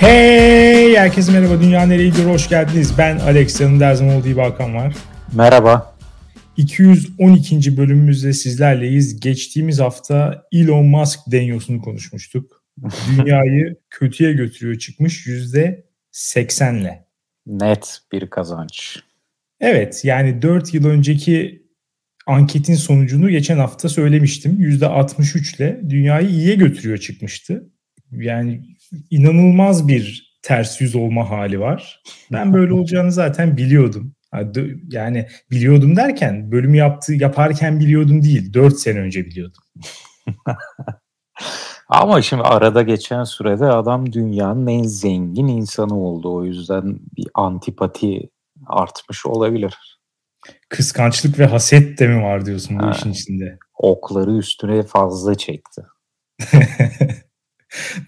Hey herkese merhaba Dünya Nereyedir hoş geldiniz. Ben Alex yanımda her zaman olduğu Hakan var. Merhaba. 212. bölümümüzde sizlerleyiz. Geçtiğimiz hafta Elon Musk denyosunu konuşmuştuk. Dünyayı kötüye götürüyor çıkmış yüzde 80'le. Net bir kazanç. Evet yani 4 yıl önceki anketin sonucunu geçen hafta söylemiştim. %63 ile dünyayı iyiye götürüyor çıkmıştı. Yani inanılmaz bir ters yüz olma hali var. Ben böyle olacağını zaten biliyordum. Yani biliyordum derken bölüm yaptı yaparken biliyordum değil. 4 sene önce biliyordum. Ama şimdi arada geçen sürede adam dünyanın en zengin insanı oldu. O yüzden bir antipati artmış olabilir. Kıskançlık ve haset de mi var diyorsun bu ha, işin içinde? Okları üstüne fazla çekti.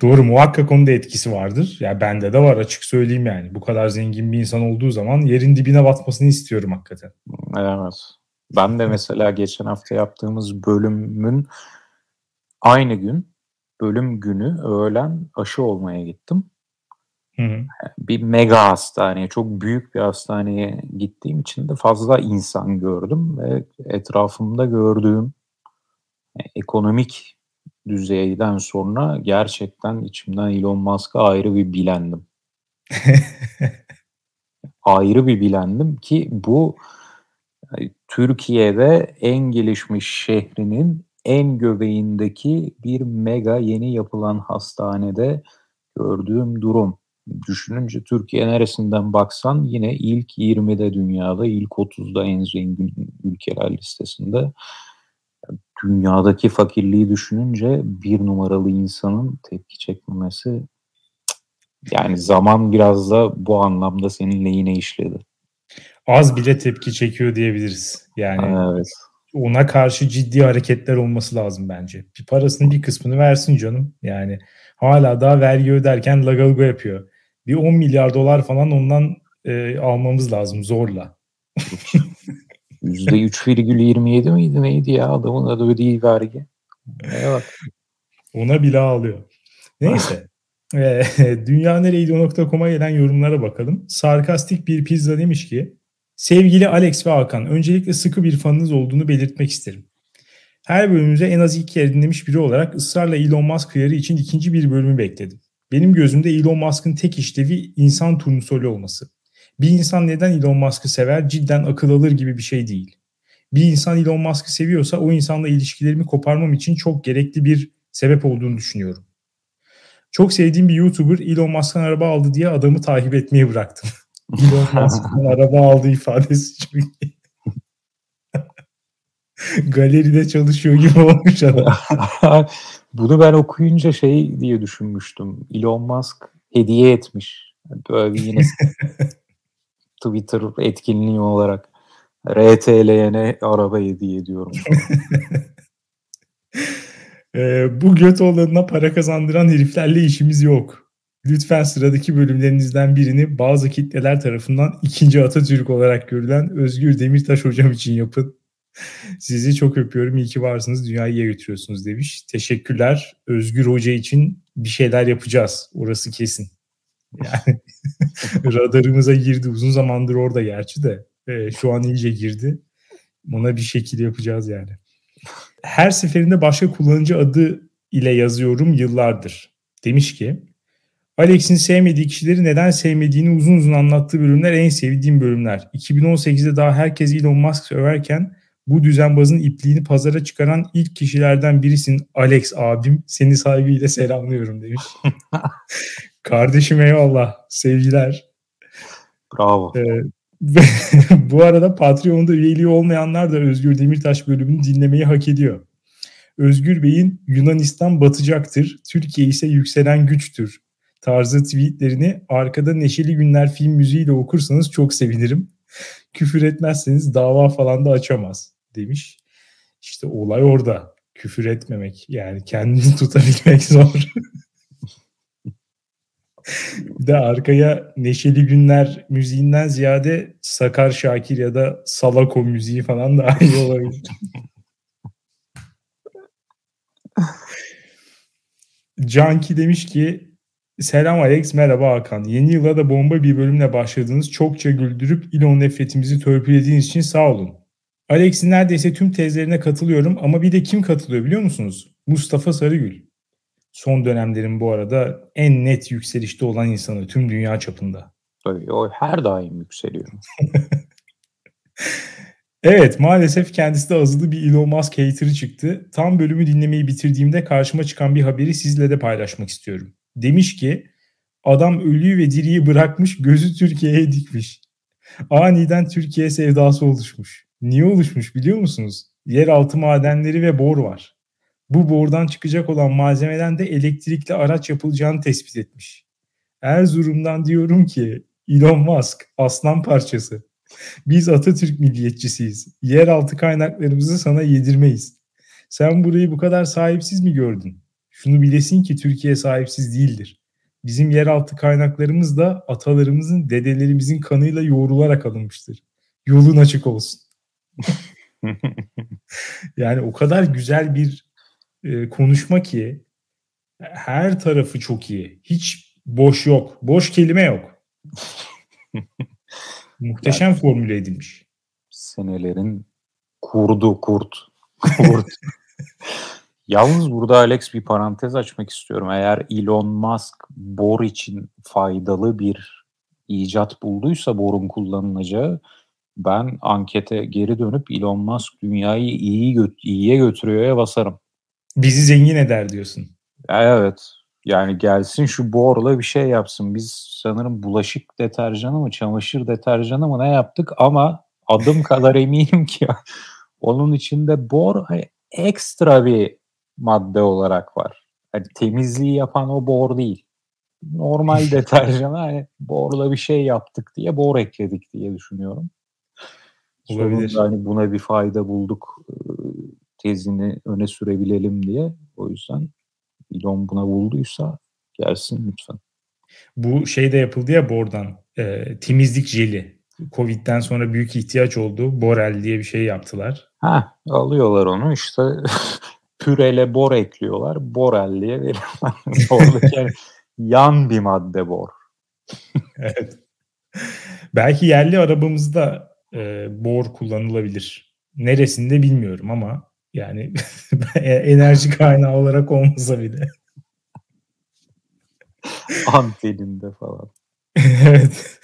Doğru muhakkak onun da etkisi vardır. Ya bende de var açık söyleyeyim yani. Bu kadar zengin bir insan olduğu zaman yerin dibine batmasını istiyorum hakikaten. Evet. Ben de mesela geçen hafta yaptığımız bölümün aynı gün bölüm günü öğlen aşı olmaya gittim. Hı hı. Bir mega hastaneye, çok büyük bir hastaneye gittiğim için de fazla insan gördüm ve etrafımda gördüğüm ekonomik düzeyden sonra gerçekten içimden Elon Musk'a ayrı bir bilendim. ayrı bir bilendim ki bu Türkiye'de en gelişmiş şehrinin en göbeğindeki bir mega yeni yapılan hastanede gördüğüm durum. Düşününce Türkiye neresinden baksan yine ilk 20'de dünyada, ilk 30'da en zengin ülkeler listesinde dünyadaki fakirliği düşününce bir numaralı insanın tepki çekmemesi yani zaman biraz da bu anlamda senin lehine işledi. Az bile tepki çekiyor diyebiliriz. Yani evet. ona karşı ciddi hareketler olması lazım bence. Bir parasının bir kısmını versin canım. Yani hala daha vergi öderken lagaluga yapıyor. Bir 10 milyar dolar falan ondan e, almamız lazım zorla. %3,27 miydi neydi ya adamın adı ödeyi vergi. Evet. Ona bile ağlıyor. Neyse. Dünya nereydi.com'a gelen yorumlara bakalım. Sarkastik bir pizza demiş ki Sevgili Alex ve Hakan, öncelikle sıkı bir fanınız olduğunu belirtmek isterim. Her bölümümüze en az iki kere dinlemiş biri olarak ısrarla Elon Musk hıyarı için ikinci bir bölümü bekledim. Benim gözümde Elon Musk'ın tek işlevi insan turnusolu olması. Bir insan neden Elon Musk'ı sever cidden akıl alır gibi bir şey değil. Bir insan Elon Musk'ı seviyorsa o insanla ilişkilerimi koparmam için çok gerekli bir sebep olduğunu düşünüyorum. Çok sevdiğim bir YouTuber Elon Musk'ın araba aldı diye adamı takip etmeyi bıraktım. Elon Musk'ın araba aldı ifadesi çünkü. Galeride çalışıyor gibi olmuş adam. Bunu ben okuyunca şey diye düşünmüştüm. Elon Musk hediye etmiş. Böyle yine Twitter etkinliği olarak RTL'ye araba hediye ediyorum. ee, bu göt olanına para kazandıran heriflerle işimiz yok. Lütfen sıradaki bölümlerinizden birini bazı kitleler tarafından ikinci Atatürk olarak görülen Özgür Demirtaş hocam için yapın. Sizi çok öpüyorum. İyi ki varsınız. Dünyayı iyiye götürüyorsunuz demiş. Teşekkürler. Özgür Hoca için bir şeyler yapacağız. Orası kesin. Yani radarımıza girdi. Uzun zamandır orada gerçi de. E, şu an iyice girdi. Ona bir şekilde yapacağız yani. Her seferinde başka kullanıcı adı ile yazıyorum yıllardır. Demiş ki Alex'in sevmediği kişileri neden sevmediğini uzun uzun anlattığı bölümler en sevdiğim bölümler. 2018'de daha herkes Elon Musk överken bu düzenbazın ipliğini pazara çıkaran ilk kişilerden birisin Alex abim. Seni saygıyla selamlıyorum demiş. Kardeşim eyvallah. Sevgiler. Bravo. Ee, bu arada Patreon'da üyeliği olmayanlar da Özgür Demirtaş bölümünü dinlemeyi hak ediyor. Özgür Bey'in Yunanistan batacaktır, Türkiye ise yükselen güçtür tarzı tweetlerini arkada Neşeli Günler film müziğiyle okursanız çok sevinirim. Küfür etmezseniz dava falan da açamaz demiş. İşte olay orada. Küfür etmemek yani kendini tutabilmek zor. Bir de arkaya Neşeli Günler müziğinden ziyade Sakar Şakir ya da Salako müziği falan da iyi olabilir. Canki demiş ki Selam Alex, merhaba Hakan. Yeni yıla da bomba bir bölümle başladınız. Çokça güldürüp Elon nefretimizi törpülediğiniz için sağ olun. Alex'in neredeyse tüm tezlerine katılıyorum ama bir de kim katılıyor biliyor musunuz? Mustafa Sarıgül. Son dönemlerin bu arada en net yükselişte olan insanı tüm dünya çapında. Tabii o her daim yükseliyor. evet maalesef kendisi de azılı bir Elon Musk hater'ı çıktı. Tam bölümü dinlemeyi bitirdiğimde karşıma çıkan bir haberi sizle de paylaşmak istiyorum. Demiş ki adam ölüyü ve diriyi bırakmış gözü Türkiye'ye dikmiş. Aniden Türkiye sevdası oluşmuş. Niye oluşmuş biliyor musunuz? Yeraltı madenleri ve bor var. Bu bordan çıkacak olan malzemeden de elektrikli araç yapılacağını tespit etmiş. Erzurum'dan diyorum ki Elon Musk aslan parçası. Biz Atatürk milliyetçisiyiz. Yeraltı kaynaklarımızı sana yedirmeyiz. Sen burayı bu kadar sahipsiz mi gördün? Şunu bilesin ki Türkiye sahipsiz değildir. Bizim yeraltı kaynaklarımız da atalarımızın, dedelerimizin kanıyla yoğrularak alınmıştır. Yolun açık olsun. yani o kadar güzel bir e, konuşma ki her tarafı çok iyi. Hiç boş yok. Boş kelime yok. Muhteşem yani, formüle edilmiş. Senelerin kurdu kurt. Kurt. Yalnız burada Alex bir parantez açmak istiyorum. Eğer Elon Musk bor için faydalı bir icat bulduysa borun kullanılacağı ben ankete geri dönüp Elon Musk dünyayı iyi gö- iyiye götürüyor'ya basarım. Bizi zengin eder diyorsun. Evet. Yani gelsin şu borla bir şey yapsın. Biz sanırım bulaşık deterjanı mı, çamaşır deterjanı mı ne yaptık ama adım kadar eminim ki onun içinde bor ekstra bir madde olarak var. Hani temizliği yapan o bor değil. Normal deterjana hani borla bir şey yaptık diye bor ekledik diye düşünüyorum. Olabilir. Sonunda hani buna bir fayda bulduk tezini öne sürebilelim diye. O yüzden Elon buna bulduysa gelsin lütfen. Bu şey de yapıldı ya bordan. E, temizlik jeli. Covid'den sonra büyük ihtiyaç oldu. Borel diye bir şey yaptılar. Ha, alıyorlar onu işte pürele bor ekliyorlar. Borel diye veriyorlar. Oradaki yan bir madde bor. evet. Belki yerli arabamızda e, bor kullanılabilir. Neresinde bilmiyorum ama yani enerji kaynağı olarak olmasa bile. Anteninde falan. evet.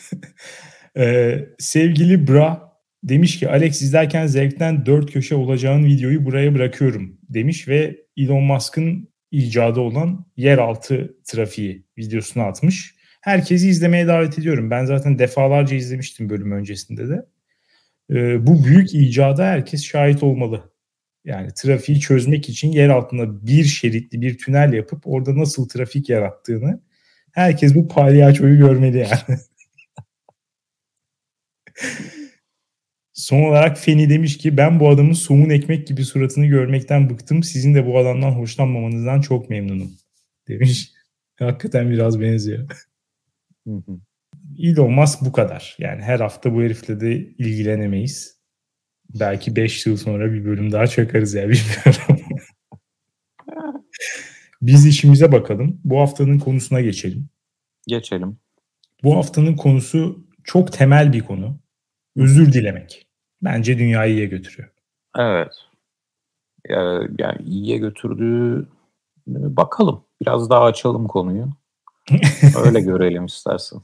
Ee, sevgili Bra demiş ki Alex izlerken zevkten dört köşe olacağın videoyu buraya bırakıyorum demiş ve Elon Musk'ın icadı olan yeraltı trafiği videosunu atmış. Herkesi izlemeye davet ediyorum. Ben zaten defalarca izlemiştim bölüm öncesinde de. Ee, bu büyük icada herkes şahit olmalı. Yani trafiği çözmek için yer altında bir şeritli bir tünel yapıp orada nasıl trafik yarattığını herkes bu palyaçoyu görmeli yani. Son olarak Feni demiş ki ben bu adamın somun ekmek gibi suratını görmekten bıktım. Sizin de bu adamdan hoşlanmamanızdan çok memnunum demiş. Hakikaten biraz benziyor. Elon Musk bu kadar. Yani her hafta bu herifle de ilgilenemeyiz. Belki 5 yıl sonra bir bölüm daha çakarız ya bilmiyorum. Biz işimize bakalım. Bu haftanın konusuna geçelim. Geçelim. Bu haftanın konusu çok temel bir konu. Özür dilemek. Bence dünyayı iyiye götürüyor. Evet. Yani iyiye götürdüğü bakalım. Biraz daha açalım konuyu. Öyle görelim istersen.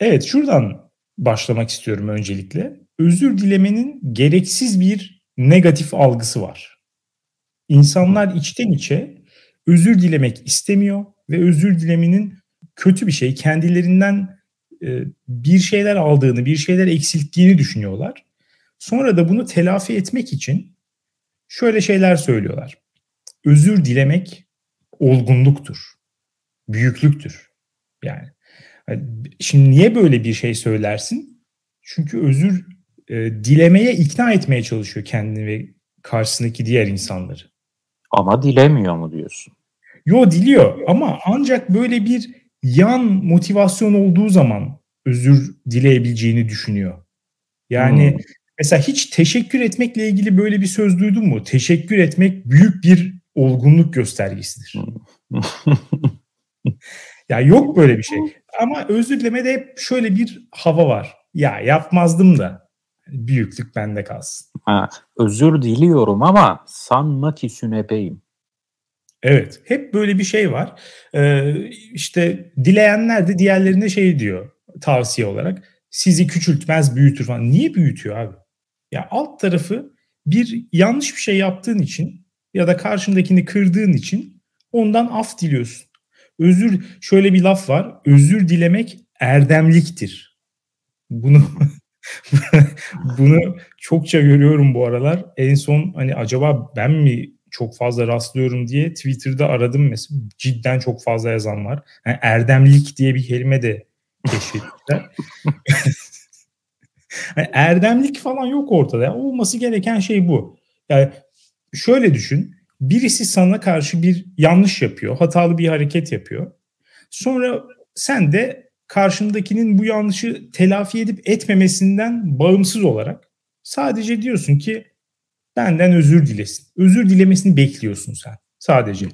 Evet şuradan başlamak istiyorum öncelikle özür dilemenin gereksiz bir negatif algısı var. İnsanlar içten içe özür dilemek istemiyor ve özür dilemenin kötü bir şey, kendilerinden e, bir şeyler aldığını, bir şeyler eksilttiğini düşünüyorlar. Sonra da bunu telafi etmek için şöyle şeyler söylüyorlar. Özür dilemek olgunluktur, büyüklüktür. Yani şimdi niye böyle bir şey söylersin? Çünkü özür e, dilemeye ikna etmeye çalışıyor kendini ve karşısındaki diğer insanları. Ama dilemiyor mu diyorsun? Yo diliyor ama ancak böyle bir yan motivasyon olduğu zaman özür dileyebileceğini düşünüyor. Yani hmm. mesela hiç teşekkür etmekle ilgili böyle bir söz duydun mu? Teşekkür etmek büyük bir olgunluk göstergesidir. ya yok böyle bir şey. Ama özür dilemede hep şöyle bir hava var. Ya yapmazdım da büyüklük bende kalsın. Ha, özür diliyorum ama sanma ki sünepeyim. Evet. Hep böyle bir şey var. Ee, işte dileyenler de diğerlerine şey diyor tavsiye olarak. Sizi küçültmez büyütür falan. Niye büyütüyor abi? Ya alt tarafı bir yanlış bir şey yaptığın için ya da karşındakini kırdığın için ondan af diliyorsun. Özür şöyle bir laf var. Özür dilemek erdemliktir. Bunu bunu çokça görüyorum bu aralar. En son hani acaba ben mi çok fazla rastlıyorum diye Twitter'da aradım mesela. Cidden çok fazla yazan var. Yani erdemlik diye bir kelime de keşfettiler. yani erdemlik falan yok ortada. Yani olması gereken şey bu. Yani şöyle düşün. Birisi sana karşı bir yanlış yapıyor, hatalı bir hareket yapıyor. Sonra sen de karşındakinin bu yanlışı telafi edip etmemesinden bağımsız olarak sadece diyorsun ki benden özür dilesin. Özür dilemesini bekliyorsun sen sadece.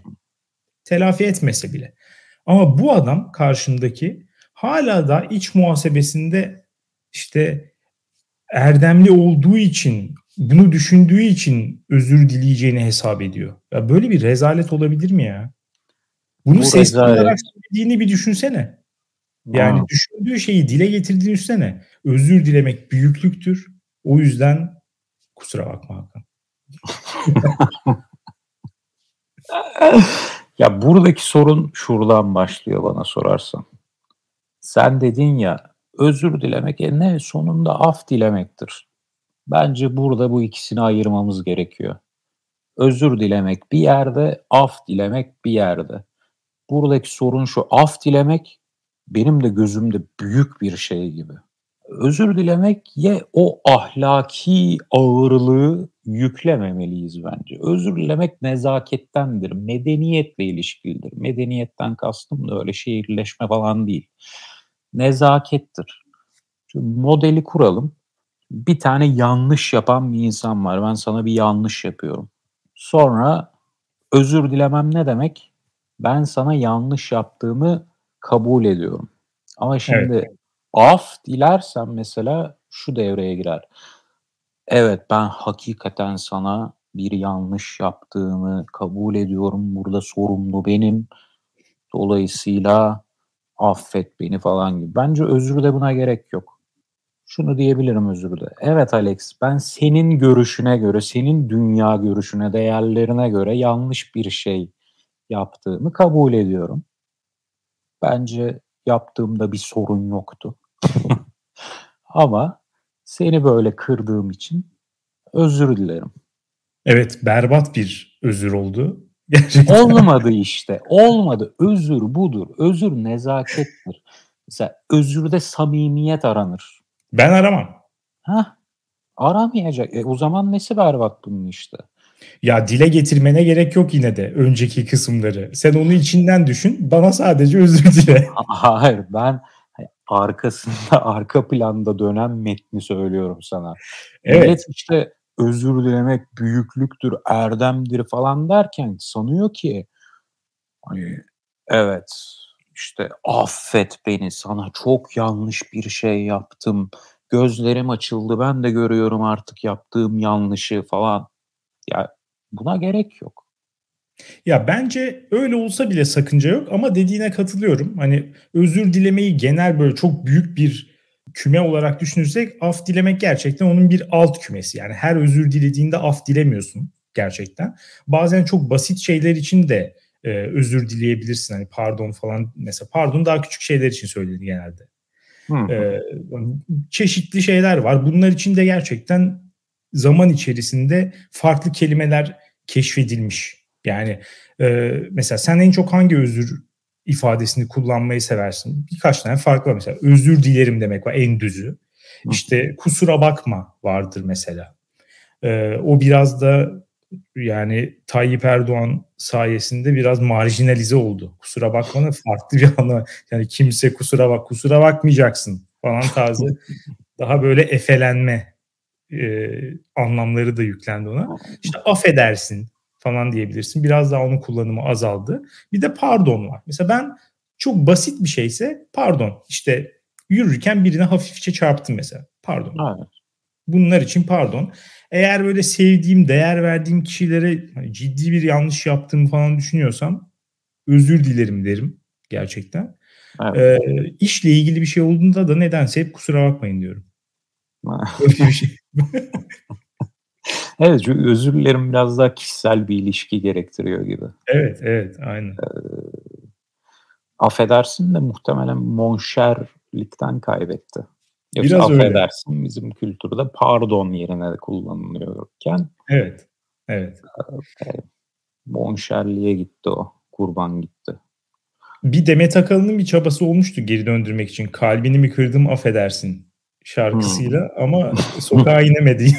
Telafi etmese bile. Ama bu adam karşındaki hala da iç muhasebesinde işte erdemli olduğu için bunu düşündüğü için özür dileyeceğini hesap ediyor. Ya böyle bir rezalet olabilir mi ya? Bunu Bu sesli olarak söylediğini bir düşünsene. Yani Aa. düşündüğü şeyi dile getirdiğini düşünsene. Özür dilemek büyüklüktür. O yüzden kusura bakma Hakan. ya buradaki sorun şuradan başlıyor bana sorarsan. Sen dedin ya özür dilemek e ne sonunda af dilemektir. Bence burada bu ikisini ayırmamız gerekiyor. Özür dilemek bir yerde, af dilemek bir yerde. Buradaki sorun şu, af dilemek benim de gözümde büyük bir şey gibi. Özür dilemek ye o ahlaki ağırlığı yüklememeliyiz bence. Özür dilemek nezakettendir, medeniyetle ilişkilidir. Medeniyetten kastım da öyle şehirleşme falan değil. Nezakettir. Şimdi modeli kuralım bir tane yanlış yapan bir insan var. Ben sana bir yanlış yapıyorum. Sonra özür dilemem ne demek? Ben sana yanlış yaptığımı kabul ediyorum. Ama şimdi evet. af dilersen mesela şu devreye girer. Evet ben hakikaten sana bir yanlış yaptığımı kabul ediyorum. Burada sorumlu benim. Dolayısıyla affet beni falan gibi. Bence özür de buna gerek yok şunu diyebilirim özürde. Evet Alex ben senin görüşüne göre, senin dünya görüşüne, değerlerine göre yanlış bir şey yaptığımı kabul ediyorum. Bence yaptığımda bir sorun yoktu. Ama seni böyle kırdığım için özür dilerim. Evet berbat bir özür oldu. Gerçekten. Olmadı işte. Olmadı. Özür budur. Özür nezakettir. Mesela özürde samimiyet aranır. Ben aramam. Ha, aramayacak. E, o zaman nesi berbat bunun işte. Ya dile getirmene gerek yok yine de önceki kısımları. Sen onu içinden düşün. Bana sadece özür dile. Hayır ben arkasında arka planda dönen metni söylüyorum sana. Evet. evet işte özür dilemek büyüklüktür, erdemdir falan derken sanıyor ki hani evet işte affet beni sana çok yanlış bir şey yaptım. Gözlerim açıldı ben de görüyorum artık yaptığım yanlışı falan. Ya buna gerek yok. Ya bence öyle olsa bile sakınca yok ama dediğine katılıyorum. Hani özür dilemeyi genel böyle çok büyük bir küme olarak düşünürsek af dilemek gerçekten onun bir alt kümesi. Yani her özür dilediğinde af dilemiyorsun gerçekten. Bazen çok basit şeyler için de e, özür dileyebilirsin. Hani pardon falan mesela pardon daha küçük şeyler için söylenir genelde. E, çeşitli şeyler var. Bunlar için de gerçekten zaman içerisinde farklı kelimeler keşfedilmiş. Yani e, mesela sen en çok hangi özür ifadesini kullanmayı seversin? Birkaç tane farklı var mesela. Özür dilerim demek var en düzü. İşte kusura bakma vardır mesela. E, o biraz da yani Tayyip Erdoğan sayesinde biraz marjinalize oldu. Kusura bakma farklı bir anlam. Yani kimse kusura bak kusura bakmayacaksın falan tarzı daha böyle efelenme e, anlamları da yüklendi ona. İşte affedersin falan diyebilirsin. Biraz daha onun kullanımı azaldı. Bir de pardon var. Mesela ben Çok basit bir şeyse pardon işte yürürken birine hafifçe çarptım mesela. Pardon. Evet. Bunlar için pardon. Eğer böyle sevdiğim, değer verdiğim kişilere hani ciddi bir yanlış yaptığımı falan düşünüyorsam özür dilerim derim gerçekten. Evet. Ee, işle ilgili bir şey olduğunda da nedense hep kusura bakmayın diyorum. Öyle bir şey. evet çünkü özür dilerim biraz daha kişisel bir ilişki gerektiriyor gibi. Evet evet aynen. Ee, affedersin de muhtemelen monşerlikten kaybetti. Yoksa Biraz affedersin öyle. bizim kültürde pardon yerine de kullanılıyorken. Evet. Evet. E, monşerliğe gitti o. Kurban gitti. Bir Demet Akalın'ın bir çabası olmuştu geri döndürmek için. Kalbini mi kırdım affedersin şarkısıyla hmm. ama sokağa inemedi.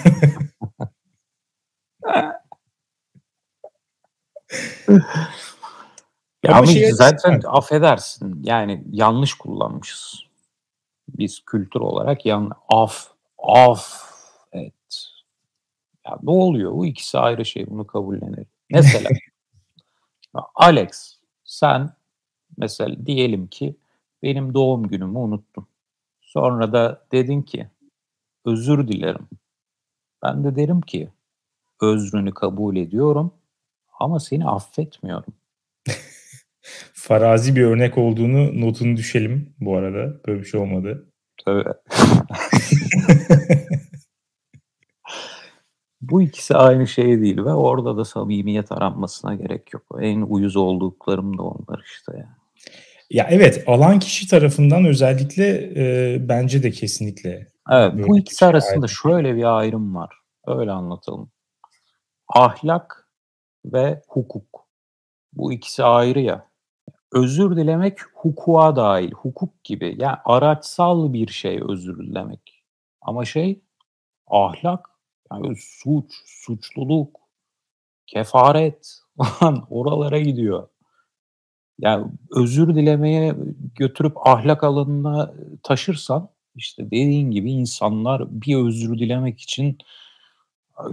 ya ama zaten yani. affedersin yani yanlış kullanmışız. Biz kültür olarak yan af af et. Ya ne oluyor? Bu ikisi ayrı şey. Bunu kabullenelim. Mesela Alex sen mesela diyelim ki benim doğum günümü unuttun. Sonra da dedin ki özür dilerim. Ben de derim ki özrünü kabul ediyorum ama seni affetmiyorum. Farazi bir örnek olduğunu notunu düşelim bu arada. Böyle bir şey olmadı. Tabii. Bu ikisi aynı şey değil ve orada da samimiyet aranmasına gerek yok. En uyuz olduklarım da onlar işte ya. Ya evet alan kişi tarafından özellikle e, bence de kesinlikle. Evet bu ikisi arasında ayrım. şöyle bir ayrım var. Öyle anlatalım. Ahlak ve hukuk. Bu ikisi ayrı ya. Özür dilemek hukuka dahil. Hukuk gibi. Yani araçsal bir şey özür dilemek. Ama şey ahlak yani suç, suçluluk, kefaret oralara gidiyor. Yani özür dilemeye götürüp ahlak alanına taşırsan işte dediğin gibi insanlar bir özür dilemek için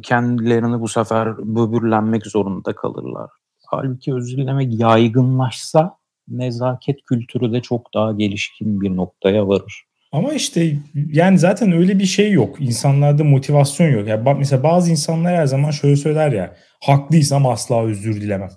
kendilerini bu sefer böbürlenmek zorunda kalırlar. Halbuki özür dilemek yaygınlaşsa nezaket kültürü de çok daha gelişkin bir noktaya varır. Ama işte yani zaten öyle bir şey yok. İnsanlarda motivasyon yok. Yani mesela bazı insanlar her zaman şöyle söyler ya haklıysam asla özür dilemem.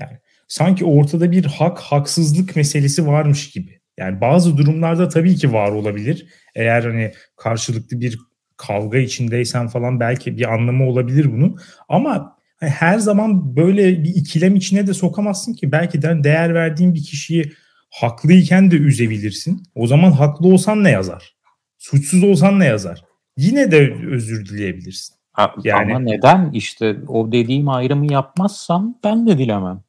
Yani sanki ortada bir hak haksızlık meselesi varmış gibi. Yani bazı durumlarda tabii ki var olabilir. Eğer hani karşılıklı bir kavga içindeysen falan belki bir anlamı olabilir bunun. Ama hani her zaman böyle bir ikilem içine de sokamazsın ki. Belki de değer verdiğin bir kişiyi haklıyken de üzebilirsin. O zaman haklı olsan ne yazar? Suçsuz olsan ne yazar? Yine de özür dileyebilirsin. Ha, yani, ama neden işte o dediğim ayrımı yapmazsam ben de dilemem.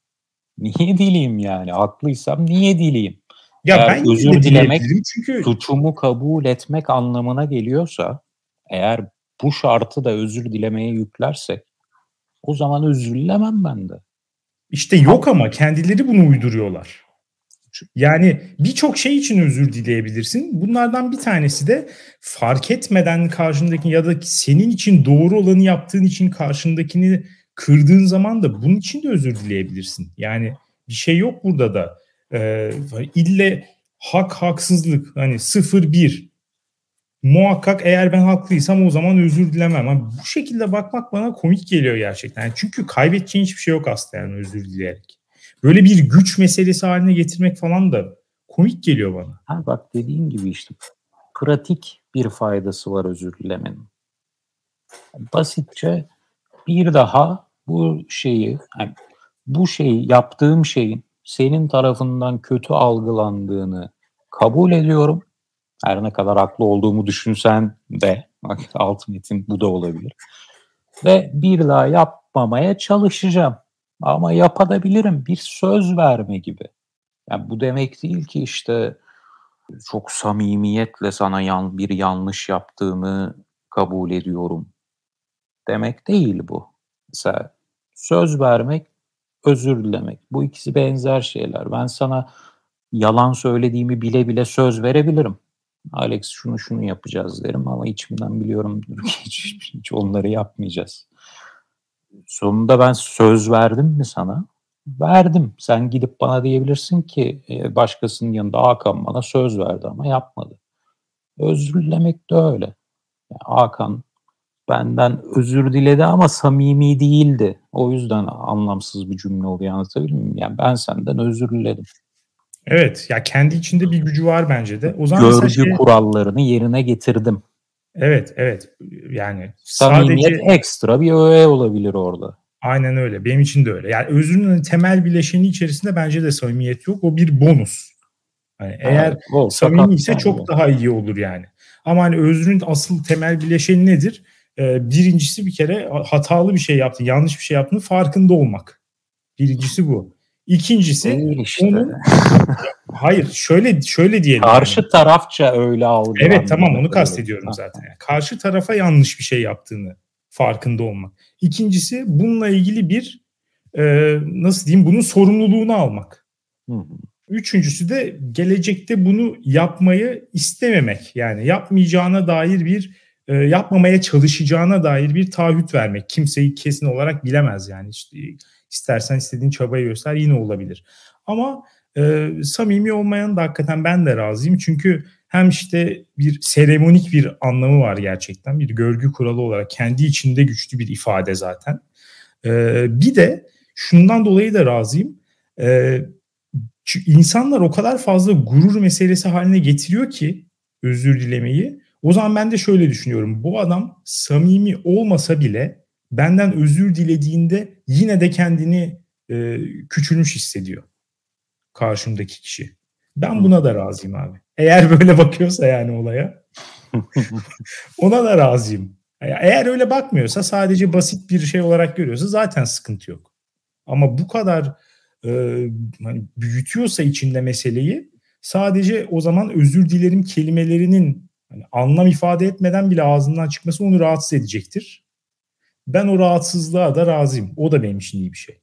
Niye dileyim yani? Haklıysam niye dileyim? Ya eğer ben özür dilemek çünkü suçumu kabul etmek anlamına geliyorsa eğer bu şartı da özür dilemeye yüklersek o zaman özür dilemem ben de. İşte yok ama kendileri bunu uyduruyorlar. Yani birçok şey için özür dileyebilirsin. Bunlardan bir tanesi de fark etmeden karşındaki ya da senin için doğru olanı yaptığın için karşındakini kırdığın zaman da bunun için de özür dileyebilirsin. Yani bir şey yok burada da. Ee, ille hak haksızlık hani sıfır bir muhakkak eğer ben haklıysam o zaman özür dilemem. Ama bu şekilde bakmak bana komik geliyor gerçekten. Yani çünkü kaybedeceğin hiçbir şey yok aslında yani özür dileyerek. Böyle bir güç meselesi haline getirmek falan da komik geliyor bana. Ha bak dediğin gibi işte pratik bir faydası var özür dilemenin. Basitçe bir daha bu şeyi yani bu şeyi yaptığım şeyin senin tarafından kötü algılandığını kabul ediyorum. Her ne kadar haklı olduğumu düşünsen de bak alt metin bu da olabilir. Ve bir daha yapmamaya çalışacağım. Ama yapabilirim. Bir söz verme gibi. Yani bu demek değil ki işte çok samimiyetle sana yan, bir yanlış yaptığımı kabul ediyorum demek değil bu. Mesela söz vermek, özür dilemek. Bu ikisi benzer şeyler. Ben sana yalan söylediğimi bile bile söz verebilirim. Alex şunu şunu yapacağız derim ama içimden biliyorum hiç, hiç onları yapmayacağız. Sonunda ben söz verdim mi sana? verdim. Sen gidip bana diyebilirsin ki e, başkasının yanında Hakan bana söz verdi ama yapmadı. Özür dilemek de öyle. Yani Hakan benden özür diledi ama samimi değildi. O yüzden anlamsız bir cümle oluyor anlatabilir miyim? Yani ben senden özür diledim. Evet ya kendi içinde bir gücü var bence de. O zaman Görgü şey... kurallarını yerine getirdim. Evet evet yani Samimiyet sadece... ekstra bir öğe olabilir orada. Aynen öyle. Benim için de öyle. Yani özrün temel bileşeni içerisinde bence de samimiyet yok. O bir bonus. Yani eğer evet, samimi ise çok daha iyi olur yani. Ama hani özrün asıl temel bileşeni nedir? Ee, birincisi bir kere hatalı bir şey yaptın, yanlış bir şey yaptın farkında olmak. Birincisi bu. İkincisi işte. onun hayır şöyle şöyle diyelim. Karşı yani. tarafça öyle algılanıyor. Evet tamam onu kastediyorum zaten. Yani karşı tarafa yanlış bir şey yaptığını farkında olmak. İkincisi bununla ilgili bir e, nasıl diyeyim bunun sorumluluğunu almak. Hı hı. Üçüncüsü de gelecekte bunu yapmayı istememek. Yani yapmayacağına dair bir e, yapmamaya çalışacağına dair bir taahhüt vermek. Kimseyi kesin olarak bilemez yani. İşte, istersen istediğin çabayı göster yine olabilir. Ama e, samimi olmayan da hakikaten ben de razıyım. Çünkü hem işte bir seremonik bir anlamı var gerçekten. Bir görgü kuralı olarak kendi içinde güçlü bir ifade zaten. Ee, bir de şundan dolayı da razıyım. Ee, insanlar o kadar fazla gurur meselesi haline getiriyor ki özür dilemeyi. O zaman ben de şöyle düşünüyorum. Bu adam samimi olmasa bile benden özür dilediğinde yine de kendini e, küçülmüş hissediyor karşımdaki kişi. Ben buna da razıyım abi. Eğer böyle bakıyorsa yani olaya ona da razıyım. Eğer öyle bakmıyorsa sadece basit bir şey olarak görüyorsa zaten sıkıntı yok. Ama bu kadar e, hani büyütüyorsa içinde meseleyi sadece o zaman özür dilerim kelimelerinin hani anlam ifade etmeden bile ağzından çıkması onu rahatsız edecektir. Ben o rahatsızlığa da razıyım. O da benim için iyi bir şey.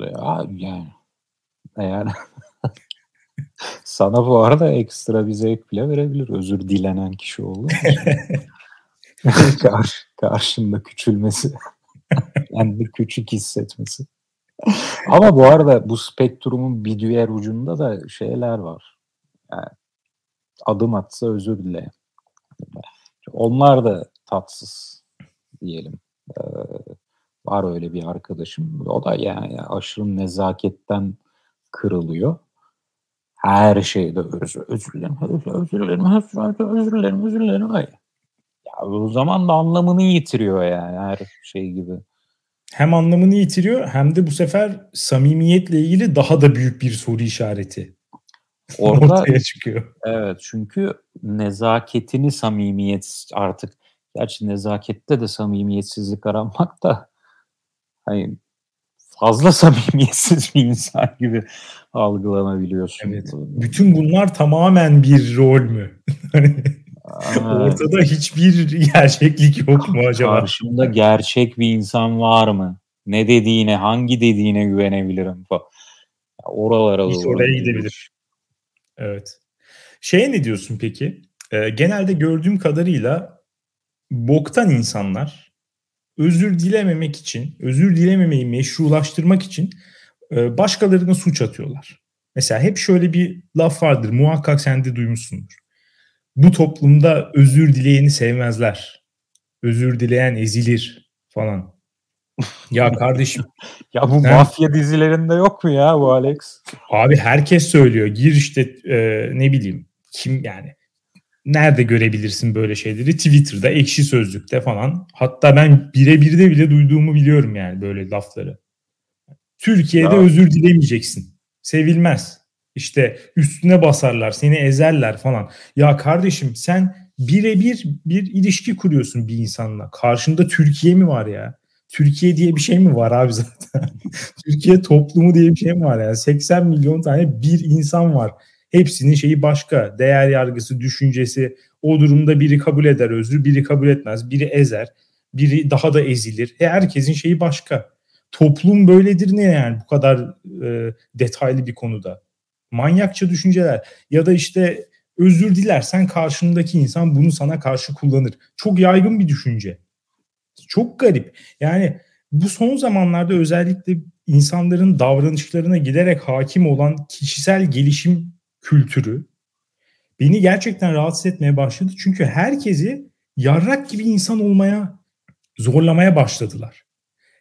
Ya, yani eğer sana bu arada ekstra bir zevk bile verebilir özür dilenen kişi olduğu Kar, karşında küçülmesi. Kendi küçük hissetmesi. Ama bu arada bu spektrumun bir diğer ucunda da şeyler var. Yani adım atsa özür dile. Onlar da tatsız diyelim. Ee, var öyle bir arkadaşım. O da yani aşırı nezaketten kırılıyor her şeyde özür, özür dilerim, özür, dilerim, özür dilerim, özür dilerim. Hayır. Ya o zaman da anlamını yitiriyor yani her şey gibi. Hem anlamını yitiriyor hem de bu sefer samimiyetle ilgili daha da büyük bir soru işareti. Orada ortaya çıkıyor. Evet çünkü nezaketini samimiyet artık gerçi nezakette de samimiyetsizlik aranmak da hani fazla samimiyetsiz bir insan gibi algılanabiliyorsun. Evet. Bütün bunlar tamamen bir rol mü? Ortada hiçbir gerçeklik yok mu acaba? Karşımda gerçek bir insan var mı? Ne dediğine, hangi dediğine güvenebilirim. Oralara Hiç oraya gidebilir. Evet. Şey ne diyorsun peki? Ee, genelde gördüğüm kadarıyla boktan insanlar özür dilememek için, özür dilememeyi meşrulaştırmak için e, başkalarına suç atıyorlar. Mesela hep şöyle bir laf vardır. Muhakkak sen de duymuşsundur. Bu toplumda özür dileyeni sevmezler. Özür dileyen ezilir falan. Ya kardeşim. ya bu sen, mafya dizilerinde yok mu ya bu Alex? Abi herkes söylüyor. Gir işte e, ne bileyim kim yani nerede görebilirsin böyle şeyleri? Twitter'da, ekşi sözlükte falan. Hatta ben birebir de bile duyduğumu biliyorum yani böyle lafları. Türkiye'de ya. özür dilemeyeceksin. Sevilmez. İşte üstüne basarlar, seni ezerler falan. Ya kardeşim sen birebir bir ilişki kuruyorsun bir insanla. Karşında Türkiye mi var ya? Türkiye diye bir şey mi var abi zaten? Türkiye toplumu diye bir şey mi var ya? 80 milyon tane bir insan var. Hepsinin şeyi başka. Değer yargısı, düşüncesi. O durumda biri kabul eder özrü, biri kabul etmez. Biri ezer, biri daha da ezilir. E herkesin şeyi başka. Toplum böyledir ne yani bu kadar e, detaylı bir konuda. Manyakça düşünceler. Ya da işte özür dilersen karşındaki insan bunu sana karşı kullanır. Çok yaygın bir düşünce. Çok garip. Yani bu son zamanlarda özellikle insanların davranışlarına giderek hakim olan kişisel gelişim kültürü beni gerçekten rahatsız etmeye başladı. Çünkü herkesi yarrak gibi insan olmaya zorlamaya başladılar.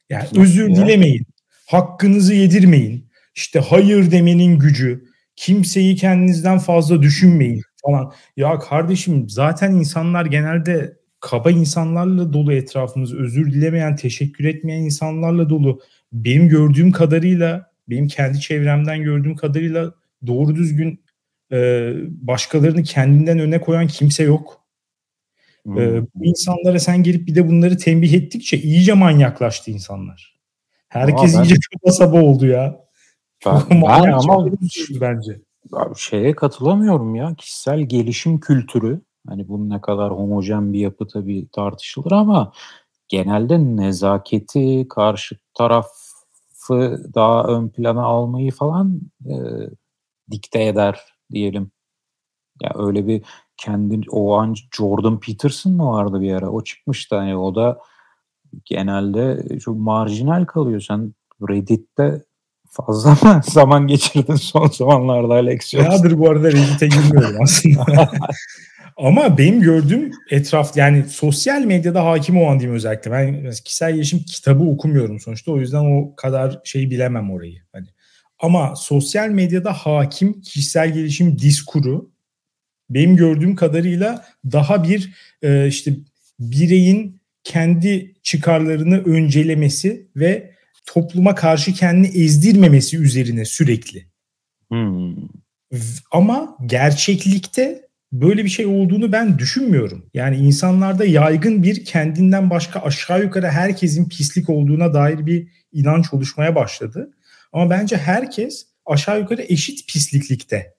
Yani özür dilemeyin, hakkınızı yedirmeyin, işte hayır demenin gücü, kimseyi kendinizden fazla düşünmeyin falan. Ya kardeşim zaten insanlar genelde kaba insanlarla dolu etrafımız, özür dilemeyen, teşekkür etmeyen insanlarla dolu. Benim gördüğüm kadarıyla, benim kendi çevremden gördüğüm kadarıyla doğru düzgün e, başkalarını kendinden öne koyan kimse yok. Hmm. E, bu insanlara sen gelip bir de bunları tembih ettikçe iyice manyaklaştı insanlar. Herkes ben, iyice kaba saba oldu ya. Ben, ben ama bence. Abi şeye katılamıyorum ya. Kişisel gelişim kültürü. Hani bunun ne kadar homojen bir yapı tabii tartışılır ama genelde nezaketi, karşı tarafı daha ön plana almayı falan e, dikte eder diyelim. Ya öyle bir kendi o an Jordan Peterson mı vardı bir ara? O çıkmıştı hani o da genelde çok marjinal kalıyor. Sen Reddit'te fazla mı zaman geçirdin son zamanlarda Alex Yağdır bu arada Reddit'e girmiyorum aslında. Ama benim gördüğüm etraf yani sosyal medyada hakim olan diyeyim özellikle. Ben kişisel gelişim kitabı okumuyorum sonuçta. O yüzden o kadar şey bilemem orayı. Hani ama sosyal medyada hakim kişisel gelişim diskuru benim gördüğüm kadarıyla daha bir e, işte bireyin kendi çıkarlarını öncelemesi ve topluma karşı kendini ezdirmemesi üzerine sürekli. Hmm. Ama gerçeklikte böyle bir şey olduğunu ben düşünmüyorum. Yani insanlarda yaygın bir kendinden başka aşağı yukarı herkesin pislik olduğuna dair bir inanç oluşmaya başladı. Ama bence herkes aşağı yukarı eşit pisliklikte.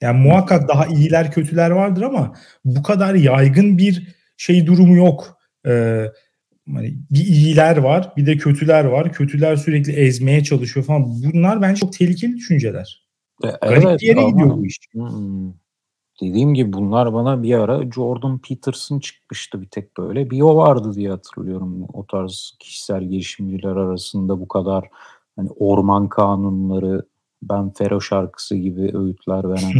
Yani muhakkak daha iyiler kötüler vardır ama bu kadar yaygın bir şey durumu yok. Ee, hani bir iyiler var bir de kötüler var. Kötüler sürekli ezmeye çalışıyor falan. Bunlar bence çok tehlikeli düşünceler. E, evet, Garip bir yere ama, gidiyor bu iş. Hmm, dediğim gibi bunlar bana bir ara Jordan Peterson çıkmıştı bir tek böyle. Bir o vardı diye hatırlıyorum. O tarz kişisel gelişimciler arasında bu kadar hani orman kanunları, Ben Fero şarkısı gibi öğütler veren.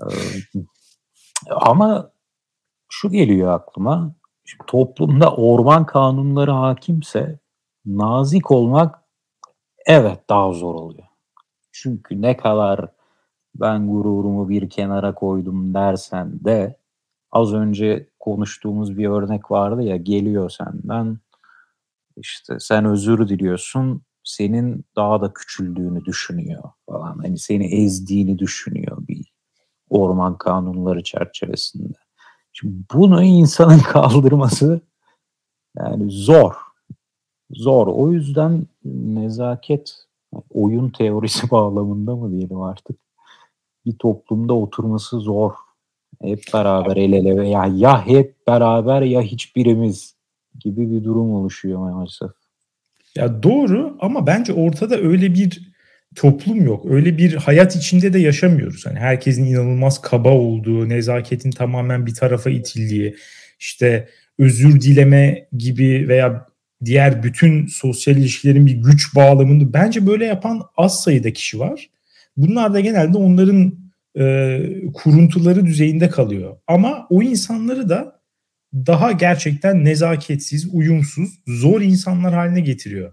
ama şu geliyor aklıma. Şimdi toplumda orman kanunları hakimse nazik olmak evet daha zor oluyor. Çünkü ne kadar ben gururumu bir kenara koydum dersen de az önce konuştuğumuz bir örnek vardı ya geliyor senden işte sen özür diliyorsun senin daha da küçüldüğünü düşünüyor falan. Hani seni ezdiğini düşünüyor bir orman kanunları çerçevesinde. Şimdi bunu insanın kaldırması yani zor. Zor. O yüzden nezaket oyun teorisi bağlamında mı diyelim artık bir toplumda oturması zor. Hep beraber el ele veya ya hep beraber ya hiçbirimiz gibi bir durum oluşuyor maalesef. Ya doğru ama bence ortada öyle bir toplum yok. Öyle bir hayat içinde de yaşamıyoruz. Hani herkesin inanılmaz kaba olduğu, nezaketin tamamen bir tarafa itildiği, işte özür dileme gibi veya diğer bütün sosyal ilişkilerin bir güç bağlamında bence böyle yapan az sayıda kişi var. Bunlar da genelde onların e, kuruntuları düzeyinde kalıyor. Ama o insanları da daha gerçekten nezaketsiz, uyumsuz, zor insanlar haline getiriyor.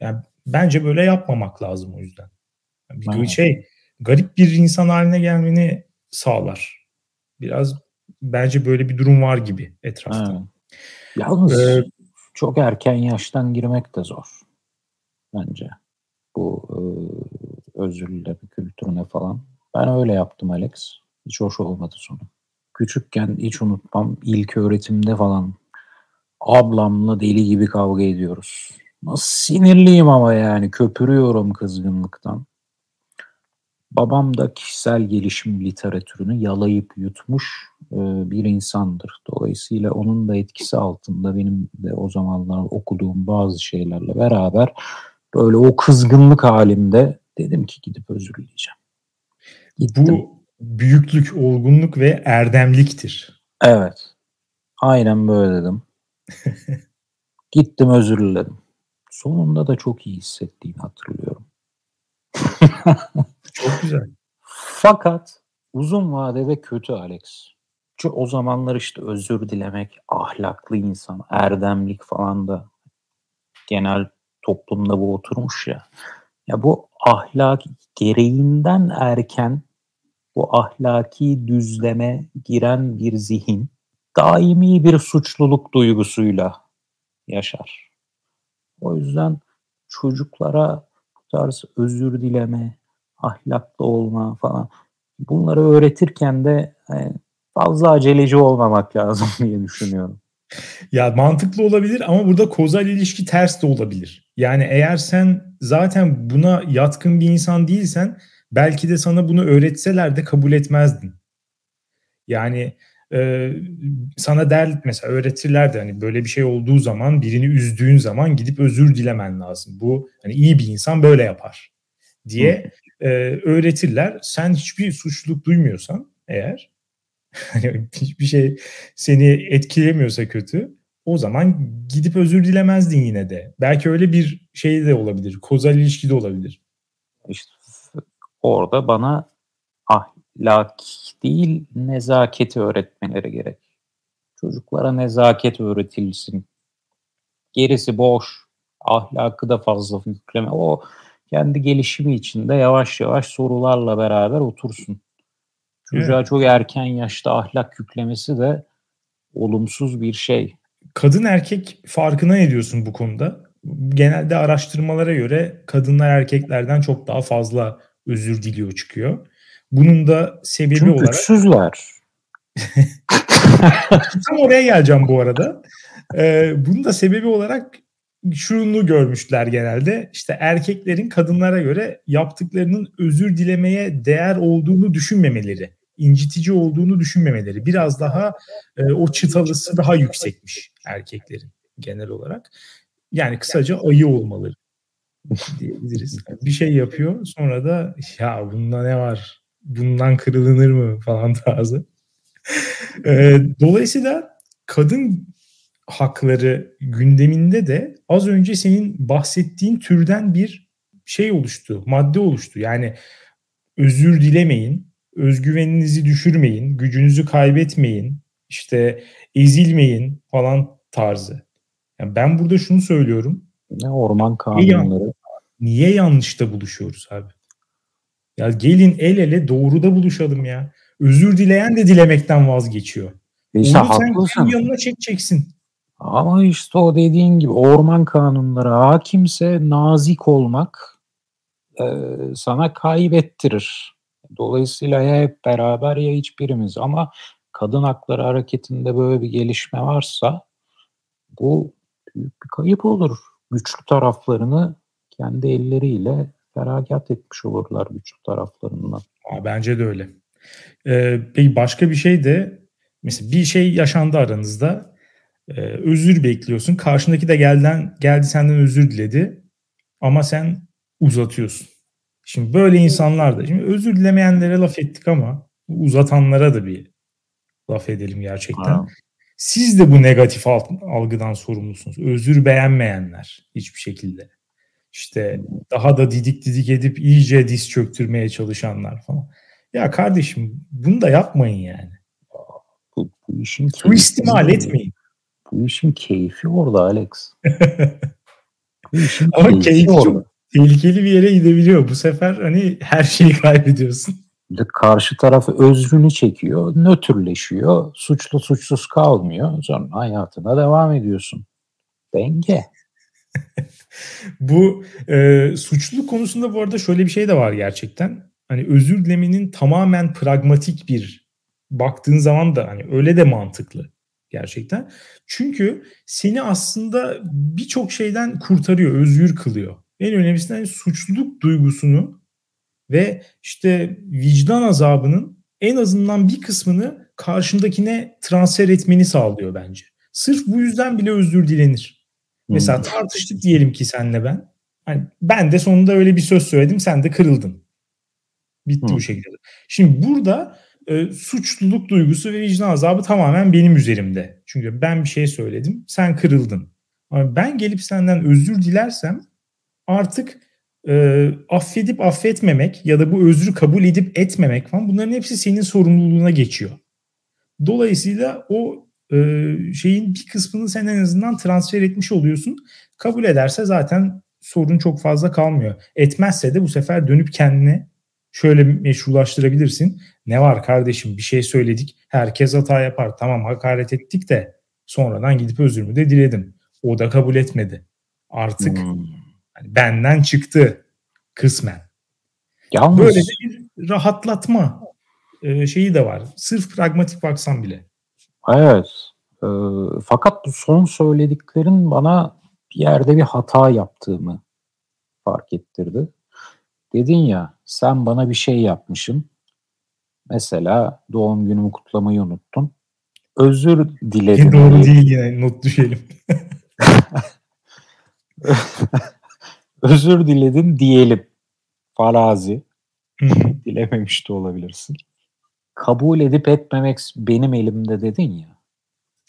Yani bence böyle yapmamak lazım o yüzden. Yani bir şey garip bir insan haline gelmeni sağlar. Biraz bence böyle bir durum var gibi etrafta. Evet. Yalnız ee, çok erken yaştan girmek de zor bence. Bu e, özür dileme kültürüne falan. Ben öyle yaptım Alex. Hiç hoş olmadı sonu. Küçükken hiç unutmam ilk öğretimde falan ablamla deli gibi kavga ediyoruz. Nasıl sinirliyim ama yani köpürüyorum kızgınlıktan. Babam da kişisel gelişim literatürünü yalayıp yutmuş e, bir insandır. Dolayısıyla onun da etkisi altında benim de o zamanlar okuduğum bazı şeylerle beraber böyle o kızgınlık halimde dedim ki gidip özür dileyeceğim. Gittim. Bu büyüklük, olgunluk ve erdemliktir. Evet. Aynen böyle dedim. Gittim özür diledim. Sonunda da çok iyi hissettiğini hatırlıyorum. çok güzel. Fakat uzun vadede kötü Alex. Çünkü o zamanlar işte özür dilemek, ahlaklı insan, erdemlik falan da genel toplumda bu oturmuş ya. Ya bu ahlak gereğinden erken bu ahlaki düzleme giren bir zihin daimi bir suçluluk duygusuyla yaşar. O yüzden çocuklara bu tarz özür dileme, ahlaklı olma falan bunları öğretirken de e, fazla aceleci olmamak lazım diye düşünüyorum. Ya mantıklı olabilir ama burada kozal ilişki ters de olabilir. Yani eğer sen zaten buna yatkın bir insan değilsen belki de sana bunu öğretseler de kabul etmezdin. Yani e, sana der mesela öğretirlerdi hani böyle bir şey olduğu zaman birini üzdüğün zaman gidip özür dilemen lazım. Bu hani iyi bir insan böyle yapar diye e, öğretirler. Sen hiçbir suçluluk duymuyorsan eğer hani hiçbir şey seni etkilemiyorsa kötü o zaman gidip özür dilemezdin yine de. Belki öyle bir şey de olabilir. Kozal ilişki de olabilir. İşte orada bana ahlak değil nezaketi öğretmeleri gerek. Çocuklara nezaket öğretilsin. Gerisi boş. Ahlakı da fazla yükleme. O kendi gelişimi içinde yavaş yavaş sorularla beraber otursun. Çocuğa evet. çok erken yaşta ahlak yüklemesi de olumsuz bir şey. Kadın erkek farkına ediyorsun bu konuda? Genelde araştırmalara göre kadınlar erkeklerden çok daha fazla özür diliyor çıkıyor. Bunun da sebebi Çünkü olarak... güçsüzler. Tam oraya geleceğim bu arada. Ee, bunun da sebebi olarak şunu görmüşler genelde. İşte erkeklerin kadınlara göre yaptıklarının özür dilemeye değer olduğunu düşünmemeleri, incitici olduğunu düşünmemeleri. Biraz daha e, o çıtalısı daha yüksekmiş erkeklerin genel olarak. Yani kısaca ayı olmaları diyebiliriz. Bir şey yapıyor sonra da ya bunda ne var? Bundan kırılınır mı falan tarzı. e, dolayısıyla kadın hakları gündeminde de az önce senin bahsettiğin türden bir şey oluştu, madde oluştu. Yani özür dilemeyin, özgüveninizi düşürmeyin, gücünüzü kaybetmeyin, işte ezilmeyin falan tarzı. Yani ben burada şunu söylüyorum. Ne orman kanunları. Niye, niye yanlışta buluşuyoruz abi? Ya gelin el ele doğruda buluşalım ya. Özür dileyen de dilemekten vazgeçiyor. İşte Onu sen yanına çekeceksin. Ama işte o dediğin gibi orman kanunları hakimse nazik olmak e, sana kaybettirir. Dolayısıyla ya hep beraber ya hiçbirimiz ama kadın hakları hareketinde böyle bir gelişme varsa bu büyük bir kayıp olur. Güçlü taraflarını kendi elleriyle feragat etmiş olurlar güçlü taraflarından. bence de öyle. Ee, peki başka bir şey de mesela bir şey yaşandı aranızda ee, özür bekliyorsun. Karşındaki de gelden geldi senden özür diledi ama sen uzatıyorsun. Şimdi böyle insanlar da şimdi özür dilemeyenlere laf ettik ama uzatanlara da bir laf edelim gerçekten. Ha. Siz de bu negatif algıdan sorumlusunuz. Özür beğenmeyenler hiçbir şekilde. İşte daha da didik didik edip iyice diz çöktürmeye çalışanlar falan. Ya kardeşim bunu da yapmayın yani. Bu, bu işin Suistimal etmeyin. Bu işin keyfi orada Alex. bu işin Ama keyfi, keyfi orada. çok tehlikeli bir yere gidebiliyor. Bu sefer hani her şeyi kaybediyorsun. Karşı tarafı özrünü çekiyor, nötrleşiyor, suçlu suçsuz kalmıyor. Sonra hayatına devam ediyorsun. Denge. bu e, suçluluk konusunda bu arada şöyle bir şey de var gerçekten. Hani özür dilemenin tamamen pragmatik bir baktığın zaman da hani öyle de mantıklı gerçekten. Çünkü seni aslında birçok şeyden kurtarıyor, özgür kılıyor. En önemlisinden suçluluk duygusunu ve işte vicdan azabının en azından bir kısmını karşındakine transfer etmeni sağlıyor bence. Sırf bu yüzden bile özür dilenir. Hmm. Mesela tartıştık diyelim ki senle ben. Hani ben de sonunda öyle bir söz söyledim, sen de kırıldın. Bitti hmm. bu şekilde. Şimdi burada e, suçluluk duygusu ve vicdan azabı tamamen benim üzerimde. Çünkü ben bir şey söyledim, sen kırıldın. Ama ben gelip senden özür dilersem artık e, affedip affetmemek ya da bu özrü kabul edip etmemek falan bunların hepsi senin sorumluluğuna geçiyor. Dolayısıyla o şeyin bir kısmını sen en azından transfer etmiş oluyorsun. Kabul ederse zaten sorun çok fazla kalmıyor. Etmezse de bu sefer dönüp kendine şöyle meşrulaştırabilirsin. Ne var kardeşim bir şey söyledik. Herkes hata yapar. Tamam hakaret ettik de sonradan gidip özürümü de diledim. O da kabul etmedi. Artık hmm. yani benden çıktı kısmen. Yalnız... Böyle bir rahatlatma e, şeyi de var. Sırf pragmatik baksan bile. Evet. E, fakat bu son söylediklerin bana bir yerde bir hata yaptığımı fark ettirdi. Dedin ya sen bana bir şey yapmışsın. Mesela doğum günümü kutlamayı unuttun. Özür diledim. Doğru değil yani not düşelim. Özür diledin diyelim. Farazi. Dilememiş de olabilirsin. Kabul edip etmemek benim elimde dedin ya.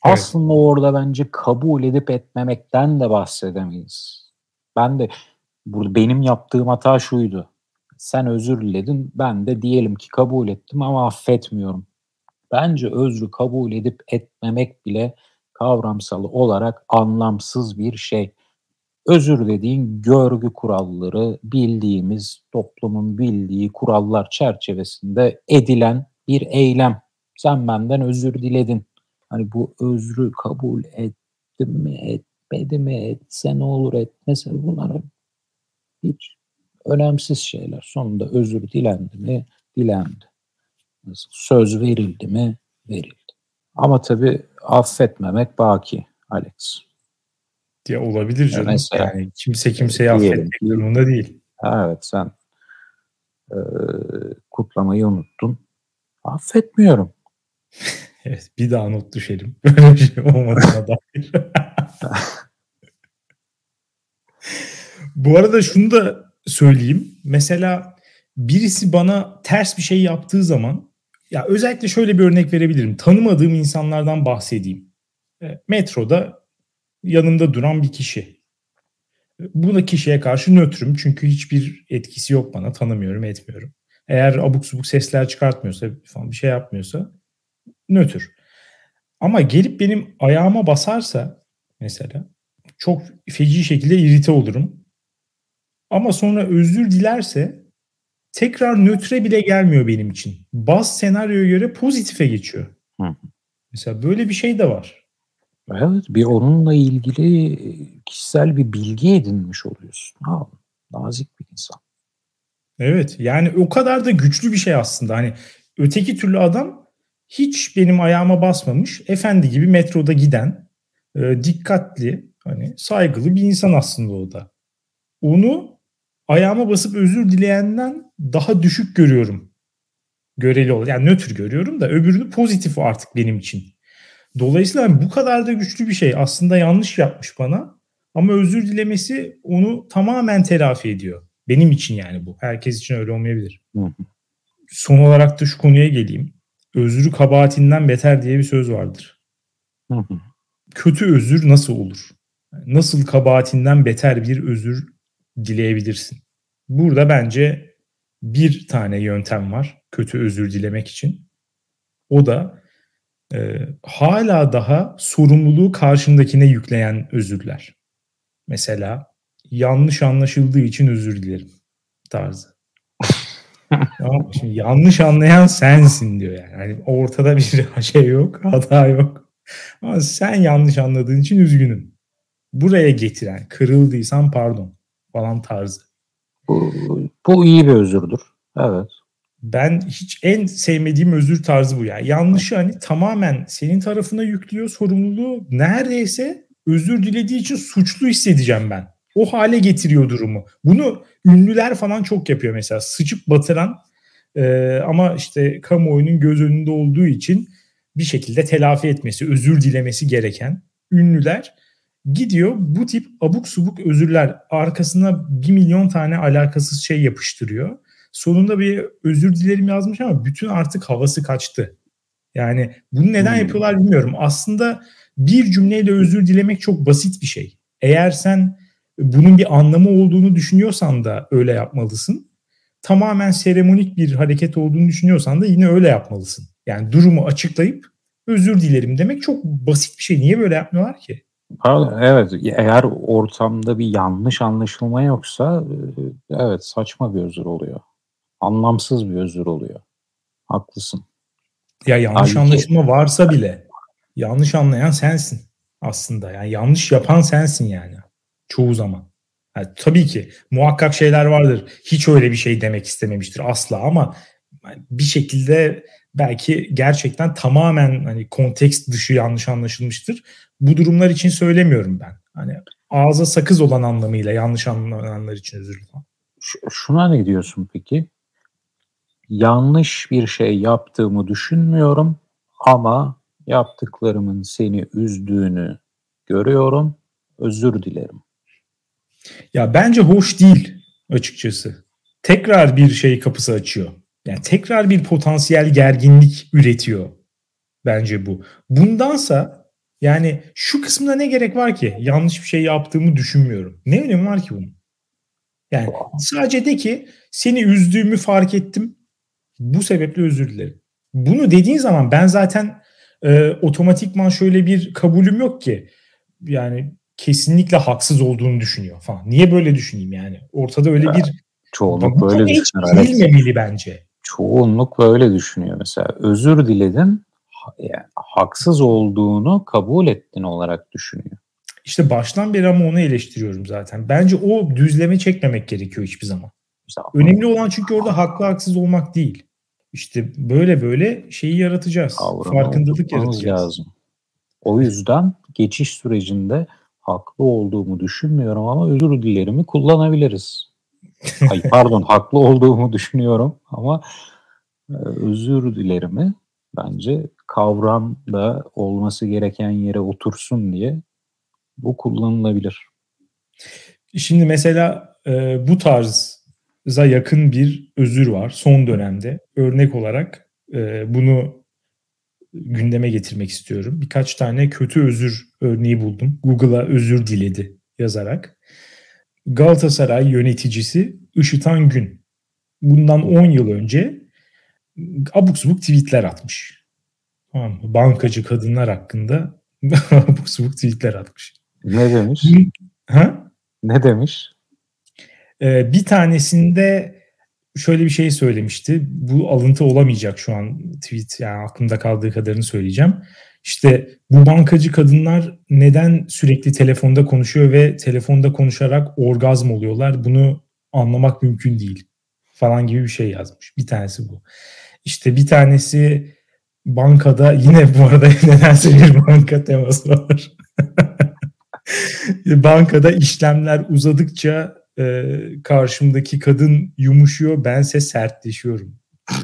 Evet. Aslında orada bence kabul edip etmemekten de bahsedemeyiz. Ben de burada benim yaptığım hata şuydu. Sen özür diledin, ben de diyelim ki kabul ettim ama affetmiyorum. Bence özrü kabul edip etmemek bile kavramsal olarak anlamsız bir şey. Özür dediğin görgü kuralları, bildiğimiz, toplumun bildiği kurallar çerçevesinde edilen bir eylem. Sen benden özür diledin. Hani bu özrü kabul ettim mi, etmedi mi, etse ne olur, etmese bunlar hiç önemsiz şeyler. Sonunda özür dilendi mi, dilendi. Söz verildi mi, verildi. Ama tabii affetmemek baki Alex. Ya olabilir canım. Ya mesela, yani kimse kimseyi affetmek durumunda değil. Evet sen e, kutlamayı unuttun. Affetmiyorum. evet bir daha not düşelim. Böyle bir şey olmadığına dair. Bu arada şunu da söyleyeyim. Mesela birisi bana ters bir şey yaptığı zaman ya özellikle şöyle bir örnek verebilirim. Tanımadığım insanlardan bahsedeyim. E, metroda yanımda duran bir kişi. Buna kişiye karşı nötrüm çünkü hiçbir etkisi yok bana. Tanımıyorum, etmiyorum. Eğer abuk subuk sesler çıkartmıyorsa falan bir şey yapmıyorsa nötr. Ama gelip benim ayağıma basarsa mesela çok feci şekilde irite olurum. Ama sonra özür dilerse tekrar nötre bile gelmiyor benim için. Baz senaryoya göre pozitife geçiyor. Hı. Mesela böyle bir şey de var. Evet, bir onunla ilgili kişisel bir bilgi edinmiş oluyorsun. Ha, nazik bir insan. Evet, yani o kadar da güçlü bir şey aslında. Hani öteki türlü adam hiç benim ayağıma basmamış, efendi gibi metroda giden, e, dikkatli, hani saygılı bir insan aslında o da. Onu ayağıma basıp özür dileyenden daha düşük görüyorum. Göreli olarak. Yani nötr görüyorum da öbürünü pozitif artık benim için. Dolayısıyla bu kadar da güçlü bir şey. Aslında yanlış yapmış bana. Ama özür dilemesi onu tamamen telafi ediyor. Benim için yani bu. Herkes için öyle olmayabilir. Son olarak da şu konuya geleyim. Özrü kabahatinden beter diye bir söz vardır. Kötü özür nasıl olur? Nasıl kabahatinden beter bir özür dileyebilirsin? Burada bence bir tane yöntem var kötü özür dilemek için. O da e, hala daha sorumluluğu karşındakine yükleyen özürler. Mesela yanlış anlaşıldığı için özür dilerim tarzı. tamam, şimdi yanlış anlayan sensin diyor yani. yani. Ortada bir şey yok, hata yok. Ama sen yanlış anladığın için üzgünüm. Buraya getiren, kırıldıysan pardon falan tarzı. Bu, bu iyi bir özürdür. Evet. Ben hiç en sevmediğim özür tarzı bu yani. Yanlışı hani tamamen senin tarafına yüklüyor sorumluluğu. Neredeyse özür dilediği için suçlu hissedeceğim ben. O hale getiriyor durumu. Bunu ünlüler falan çok yapıyor mesela. Sıçıp batıran e, ama işte kamuoyunun göz önünde olduğu için bir şekilde telafi etmesi, özür dilemesi gereken ünlüler gidiyor bu tip abuk subuk özürler arkasına bir milyon tane alakasız şey yapıştırıyor. Sonunda bir özür dilerim yazmış ama bütün artık havası kaçtı. Yani bunu neden hmm. yapıyorlar bilmiyorum. Aslında bir cümleyle özür dilemek çok basit bir şey. Eğer sen bunun bir anlamı olduğunu düşünüyorsan da öyle yapmalısın. Tamamen seremonik bir hareket olduğunu düşünüyorsan da yine öyle yapmalısın. Yani durumu açıklayıp özür dilerim demek çok basit bir şey. Niye böyle yapmıyorlar ki? Evet, eğer ortamda bir yanlış anlaşılma yoksa e, evet saçma bir özür oluyor. Anlamsız bir özür oluyor. Haklısın. Ya yanlış Halbuki... anlaşılma varsa bile yanlış anlayan sensin aslında. Yani yanlış yapan sensin yani çoğu zaman. Yani tabii ki muhakkak şeyler vardır. Hiç öyle bir şey demek istememiştir asla ama bir şekilde belki gerçekten tamamen hani kontekst dışı yanlış anlaşılmıştır. Bu durumlar için söylemiyorum ben. Hani ağza sakız olan anlamıyla yanlış anlayanlar için özür dilerim. Şuna ne diyorsun peki? Yanlış bir şey yaptığımı düşünmüyorum ama yaptıklarımın seni üzdüğünü görüyorum. Özür dilerim. Ya bence hoş değil açıkçası. Tekrar bir şey kapısı açıyor. Yani tekrar bir potansiyel gerginlik üretiyor bence bu. Bundansa yani şu kısmında ne gerek var ki? Yanlış bir şey yaptığımı düşünmüyorum. Ne önemi var ki bunun? Yani sadece de ki seni üzdüğümü fark ettim. Bu sebeple özür dilerim. Bunu dediğin zaman ben zaten e, otomatikman şöyle bir kabulüm yok ki. Yani kesinlikle haksız olduğunu düşünüyor falan. Niye böyle düşüneyim yani? Ortada öyle bir çoğunluk böyle düşünüyor. Bilmemeli bence. Çoğunlukla öyle düşünüyor mesela. Özür diledin, yani haksız olduğunu kabul ettin olarak düşünüyor. İşte baştan beri ama onu eleştiriyorum zaten. Bence o düzleme çekmemek gerekiyor hiçbir zaman. Mesela, Önemli olan çünkü orada haklı haksız olmak değil. İşte böyle böyle şeyi yaratacağız. Farkındalık yaratacağız. Lazım. O yüzden geçiş sürecinde haklı olduğumu düşünmüyorum ama özür dilerimi kullanabiliriz. Ay pardon haklı olduğumu düşünüyorum ama e, özür dilerimi bence kavram da olması gereken yere otursun diye bu kullanılabilir. Şimdi mesela e, bu tarza yakın bir özür var son dönemde. Örnek olarak e, bunu gündeme getirmek istiyorum. Birkaç tane kötü özür örneği buldum. Google'a özür diledi yazarak. Galatasaray yöneticisi Işıtan Gün bundan 10 yıl önce abuk subuk tweetler atmış. Tamam mı? Bankacı kadınlar hakkında abuk subuk tweetler atmış. Ne demiş? Ha? Ne demiş? Ee, bir tanesinde şöyle bir şey söylemişti. Bu alıntı olamayacak şu an tweet yani aklımda kaldığı kadarını söyleyeceğim. İşte bu bankacı kadınlar neden sürekli telefonda konuşuyor ve telefonda konuşarak orgazm oluyorlar? Bunu anlamak mümkün değil falan gibi bir şey yazmış. Bir tanesi bu. İşte bir tanesi bankada yine bu arada nedense bir banka teması var. bankada işlemler uzadıkça e, karşımdaki kadın yumuşuyor bense sertleşiyorum.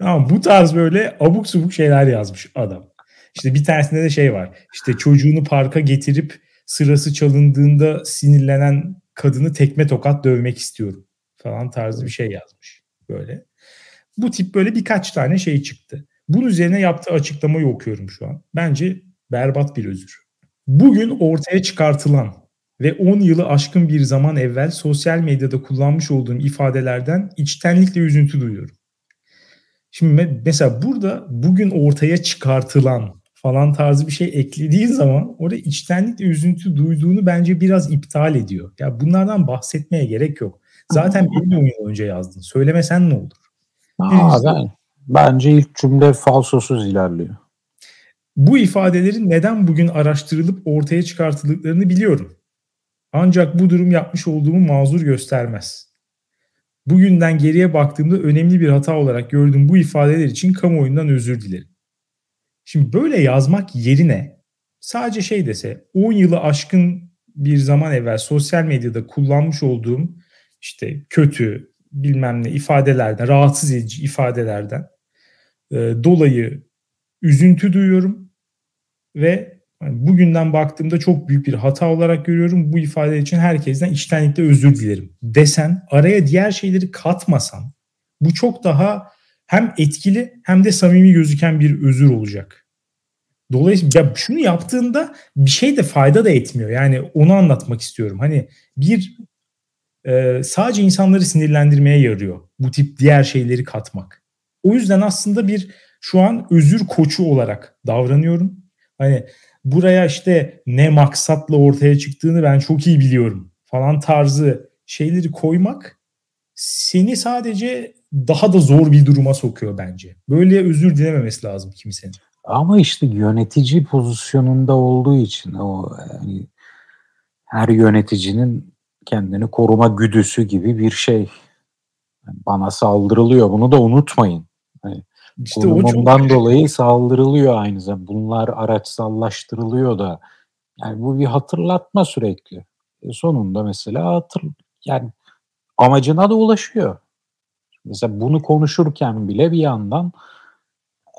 Ama bu tarz böyle abuk subuk şeyler yazmış adam. İşte bir tanesinde de şey var. İşte çocuğunu parka getirip sırası çalındığında sinirlenen kadını tekme tokat dövmek istiyorum falan tarzı bir şey yazmış böyle. Bu tip böyle birkaç tane şey çıktı. Bunun üzerine yaptığı açıklamayı okuyorum şu an. Bence berbat bir özür. Bugün ortaya çıkartılan ve 10 yılı aşkın bir zaman evvel sosyal medyada kullanmış olduğum ifadelerden içtenlikle üzüntü duyuyorum. Şimdi mesela burada bugün ortaya çıkartılan falan tarzı bir şey eklediğin zaman orada içtenlikle üzüntü duyduğunu bence biraz iptal ediyor. Ya bunlardan bahsetmeye gerek yok. Zaten bir 10 yıl önce yazdın. Söylemesen ne olur? Aa, ben, bence ilk cümle falsosuz ilerliyor. Bu ifadelerin neden bugün araştırılıp ortaya çıkartıldıklarını biliyorum. Ancak bu durum yapmış olduğumu mazur göstermez. Bugünden geriye baktığımda önemli bir hata olarak gördüğüm bu ifadeler için kamuoyundan özür dilerim. Şimdi böyle yazmak yerine sadece şey dese 10 yılı aşkın bir zaman evvel sosyal medyada kullanmış olduğum işte kötü bilmem ne ifadelerden, rahatsız edici ifadelerden e, dolayı üzüntü duyuyorum ve bugünden baktığımda çok büyük bir hata olarak görüyorum. Bu ifade için herkesten içtenlikle özür dilerim desen, araya diğer şeyleri katmasan bu çok daha hem etkili hem de samimi gözüken bir özür olacak. Dolayısıyla ya şunu yaptığında bir şey de fayda da etmiyor. Yani onu anlatmak istiyorum. Hani bir e, sadece insanları sinirlendirmeye yarıyor. Bu tip diğer şeyleri katmak. O yüzden aslında bir şu an özür koçu olarak davranıyorum. Hani buraya işte ne maksatla ortaya çıktığını ben çok iyi biliyorum falan tarzı şeyleri koymak seni sadece daha da zor bir duruma sokuyor bence. Böyle özür dilememesi lazım kimsenin. Ama işte yönetici pozisyonunda olduğu için o yani her yöneticinin kendini koruma güdüsü gibi bir şey. Yani bana saldırılıyor. Bunu da unutmayın. Yani işte konumundan çok... dolayı saldırılıyor aynı zamanda. Bunlar araçsallaştırılıyor da. Yani bu bir hatırlatma sürekli. E sonunda mesela hatır yani amacına da ulaşıyor. Mesela bunu konuşurken bile bir yandan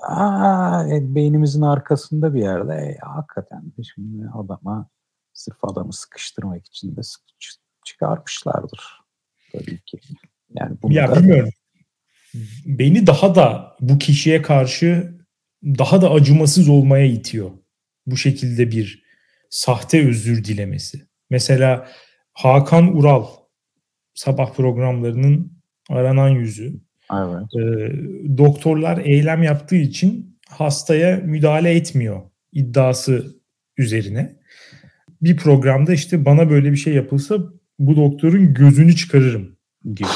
aa, e, beynimizin arkasında bir yerde e, hakikaten şimdi adama sırf adamı sıkıştırmak için de çıkarmışlardır tabii ki. Yani bunu ya da... bilmiyorum. Beni daha da bu kişiye karşı daha da acımasız olmaya itiyor. Bu şekilde bir sahte özür dilemesi. Mesela Hakan Ural sabah programlarının aranan yüzü. Evet. E, doktorlar eylem yaptığı için hastaya müdahale etmiyor iddiası üzerine. Bir programda işte bana böyle bir şey yapılsa bu doktorun gözünü çıkarırım diyor.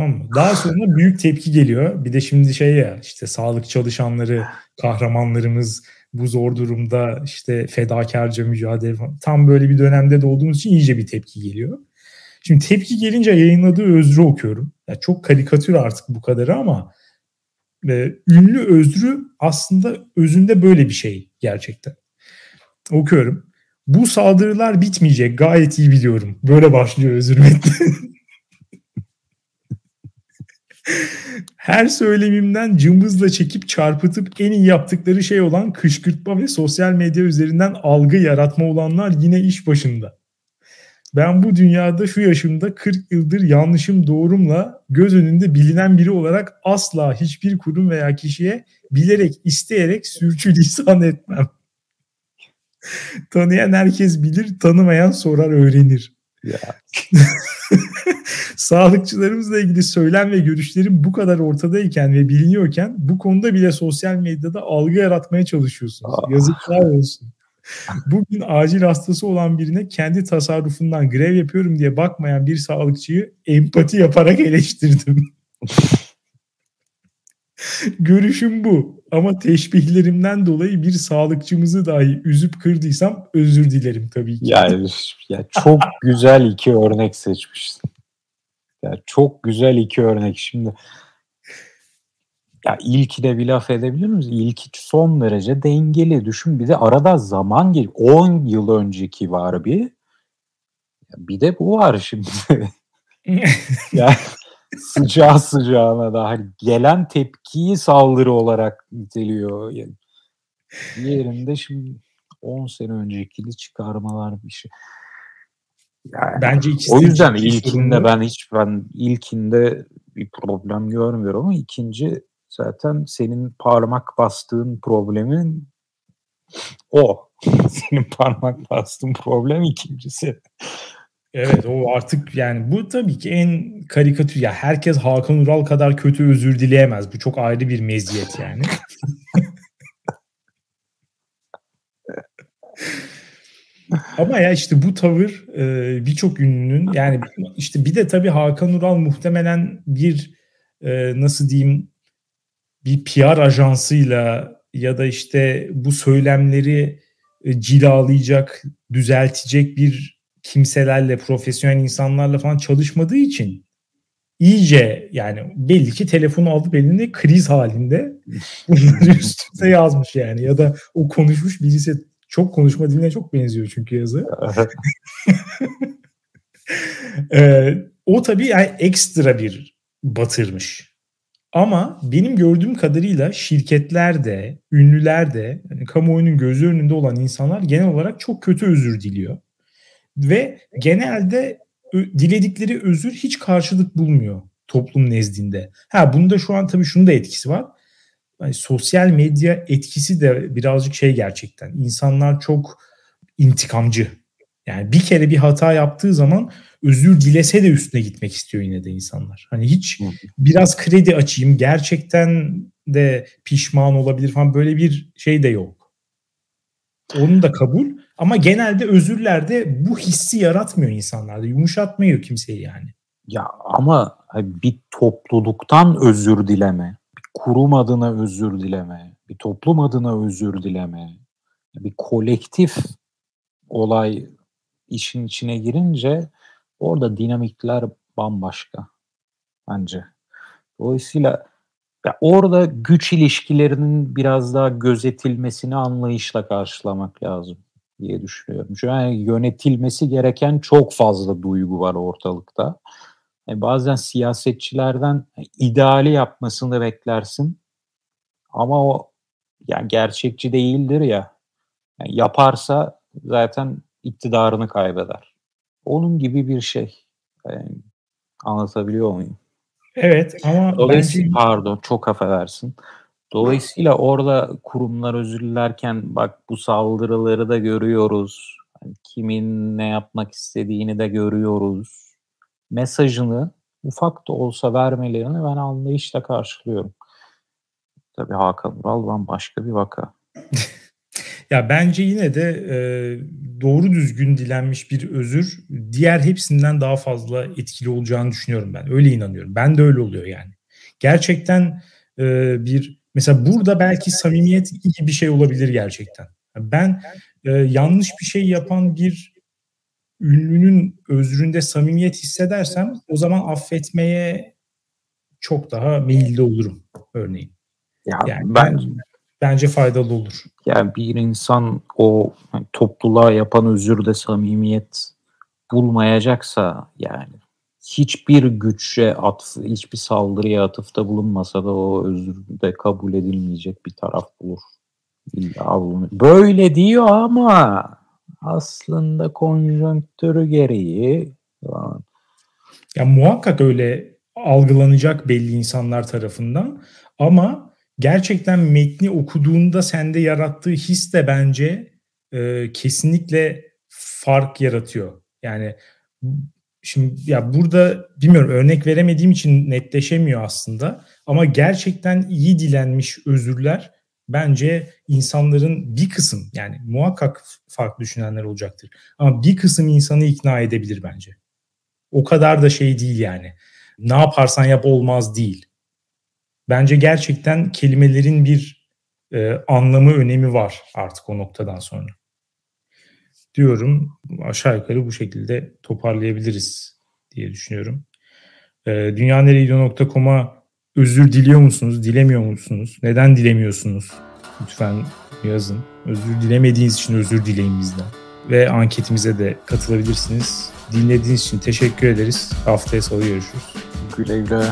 Tamam mı? Daha sonra büyük tepki geliyor. Bir de şimdi şey ya işte sağlık çalışanları, kahramanlarımız bu zor durumda işte fedakarca mücadele falan. Tam böyle bir dönemde de olduğumuz için iyice bir tepki geliyor. Şimdi tepki gelince yayınladığı özrü okuyorum. Yani çok karikatür artık bu kadarı ama e, ünlü özrü aslında özünde böyle bir şey gerçekten. Okuyorum. Bu saldırılar bitmeyecek gayet iyi biliyorum. Böyle başlıyor özür metni. Her söylemimden cımbızla çekip çarpıtıp en iyi yaptıkları şey olan kışkırtma ve sosyal medya üzerinden algı yaratma olanlar yine iş başında. Ben bu dünyada şu yaşımda 40 yıldır yanlışım doğrumla göz önünde bilinen biri olarak asla hiçbir kurum veya kişiye bilerek isteyerek sürçülisan etmem. Tanıyan herkes bilir, tanımayan sorar öğrenir. Ya. Sağlıkçılarımızla ilgili söylem ve görüşlerim bu kadar ortadayken ve biliniyorken bu konuda bile sosyal medyada algı yaratmaya çalışıyorsunuz. Aa. Yazıklar olsun. Bugün acil hastası olan birine kendi tasarrufundan grev yapıyorum diye bakmayan bir sağlıkçıyı empati yaparak eleştirdim. Görüşüm bu. Ama teşbihlerimden dolayı bir sağlıkçımızı dahi üzüp kırdıysam özür dilerim tabii ki. Yani ya çok güzel iki örnek seçmişsin. Ya çok güzel iki örnek. Şimdi ya ilkine bir laf edebilir miyiz? İlki son derece dengeli. Düşün bir de arada zaman geliyor. 10 yıl önceki var bir. Bir de bu var şimdi. yani sıcağı sıcağına da hani gelen tepkiyi saldırı olarak niteliyor. Yani yerinde şimdi 10 sene öncekini çıkarmalar bir şey. Yani Bence ikisi o yüzden ilkinde ben hiç ben ilkinde bir problem görmüyorum ama ikinci zaten senin parmak bastığın problemin o. senin parmak bastığın problem ikincisi. Evet o artık yani bu tabii ki en karikatür ya herkes Hakan Ural kadar kötü özür dileyemez. Bu çok ayrı bir meziyet yani. Ama ya işte bu tavır e, birçok ünlünün yani işte bir de tabii Hakan Ural muhtemelen bir e, nasıl diyeyim bir PR ajansıyla ya da işte bu söylemleri e, cilalayacak, düzeltecek bir kimselerle, profesyonel insanlarla falan çalışmadığı için iyice yani belli ki telefonu alıp elinde kriz halinde bunları üst yazmış yani ya da o konuşmuş birisi çok konuşma diline çok benziyor çünkü yazı. ee, o tabii yani ekstra bir batırmış. Ama benim gördüğüm kadarıyla şirketler de, ünlüler de, yani kamuoyunun gözü önünde olan insanlar genel olarak çok kötü özür diliyor. Ve genelde diledikleri özür hiç karşılık bulmuyor toplum nezdinde. Ha bunda şu an tabii şunun da etkisi var. hani sosyal medya etkisi de birazcık şey gerçekten. İnsanlar çok intikamcı. Yani bir kere bir hata yaptığı zaman özür dilese de üstüne gitmek istiyor yine de insanlar. Hani hiç biraz kredi açayım gerçekten de pişman olabilir falan böyle bir şey de yok. Onun da kabul ama genelde özürlerde bu hissi yaratmıyor insanlarda. Yumuşatmıyor kimseyi yani. Ya ama bir topluluktan özür dileme, bir kurum adına özür dileme, bir toplum adına özür dileme, bir kolektif olay işin içine girince orada dinamikler bambaşka bence. Dolayısıyla ya orada güç ilişkilerinin biraz daha gözetilmesini anlayışla karşılamak lazım diye düşünüyorum. Çünkü yani yönetilmesi gereken çok fazla duygu var ortalıkta. Yani bazen siyasetçilerden ideali yapmasını beklersin ama o yani gerçekçi değildir ya. Yani yaparsa zaten iktidarını kaybeder. Onun gibi bir şey. Yani anlatabiliyor muyum? Evet ama Dolayısıyla bence... pardon çok affedersin. Dolayısıyla orada kurumlar özür dilerken bak bu saldırıları da görüyoruz. Yani kimin ne yapmak istediğini de görüyoruz. Mesajını ufak da olsa vermelerini ben anlayışla karşılıyorum. Tabii Hakan Ural başka bir vaka. Ya bence yine de e, doğru düzgün dilenmiş bir özür diğer hepsinden daha fazla etkili olacağını düşünüyorum ben. Öyle inanıyorum. Ben de öyle oluyor yani. Gerçekten e, bir mesela burada belki samimiyet iyi bir şey olabilir gerçekten. Ben e, yanlış bir şey yapan bir ünlünün özründe samimiyet hissedersem o zaman affetmeye çok daha meyilli olurum örneğin. Ya yani ben, ben bence faydalı olur. Yani bir insan o hani, topluluğa yapan özürde samimiyet bulmayacaksa yani hiçbir güçe atf, hiçbir saldırıya atıfta bulunmasa da o özürde kabul edilmeyecek bir taraf bulur. Böyle diyor ama aslında konjonktürü gereği falan. Ya muhakkak öyle algılanacak belli insanlar tarafından ama gerçekten metni okuduğunda sende yarattığı his de bence e, kesinlikle fark yaratıyor. Yani şimdi ya burada bilmiyorum örnek veremediğim için netleşemiyor aslında ama gerçekten iyi dilenmiş özürler bence insanların bir kısım yani muhakkak farklı düşünenler olacaktır ama bir kısım insanı ikna edebilir bence. O kadar da şey değil yani. Ne yaparsan yap olmaz değil bence gerçekten kelimelerin bir e, anlamı, önemi var artık o noktadan sonra. Diyorum aşağı yukarı bu şekilde toparlayabiliriz diye düşünüyorum. E, dünyaneregidiyor.com'a özür diliyor musunuz, dilemiyor musunuz? Neden dilemiyorsunuz? Lütfen yazın. Özür dilemediğiniz için özür dileyin bizden. Ve anketimize de katılabilirsiniz. Dinlediğiniz için teşekkür ederiz. Haftaya salı görüşürüz. Güle güle.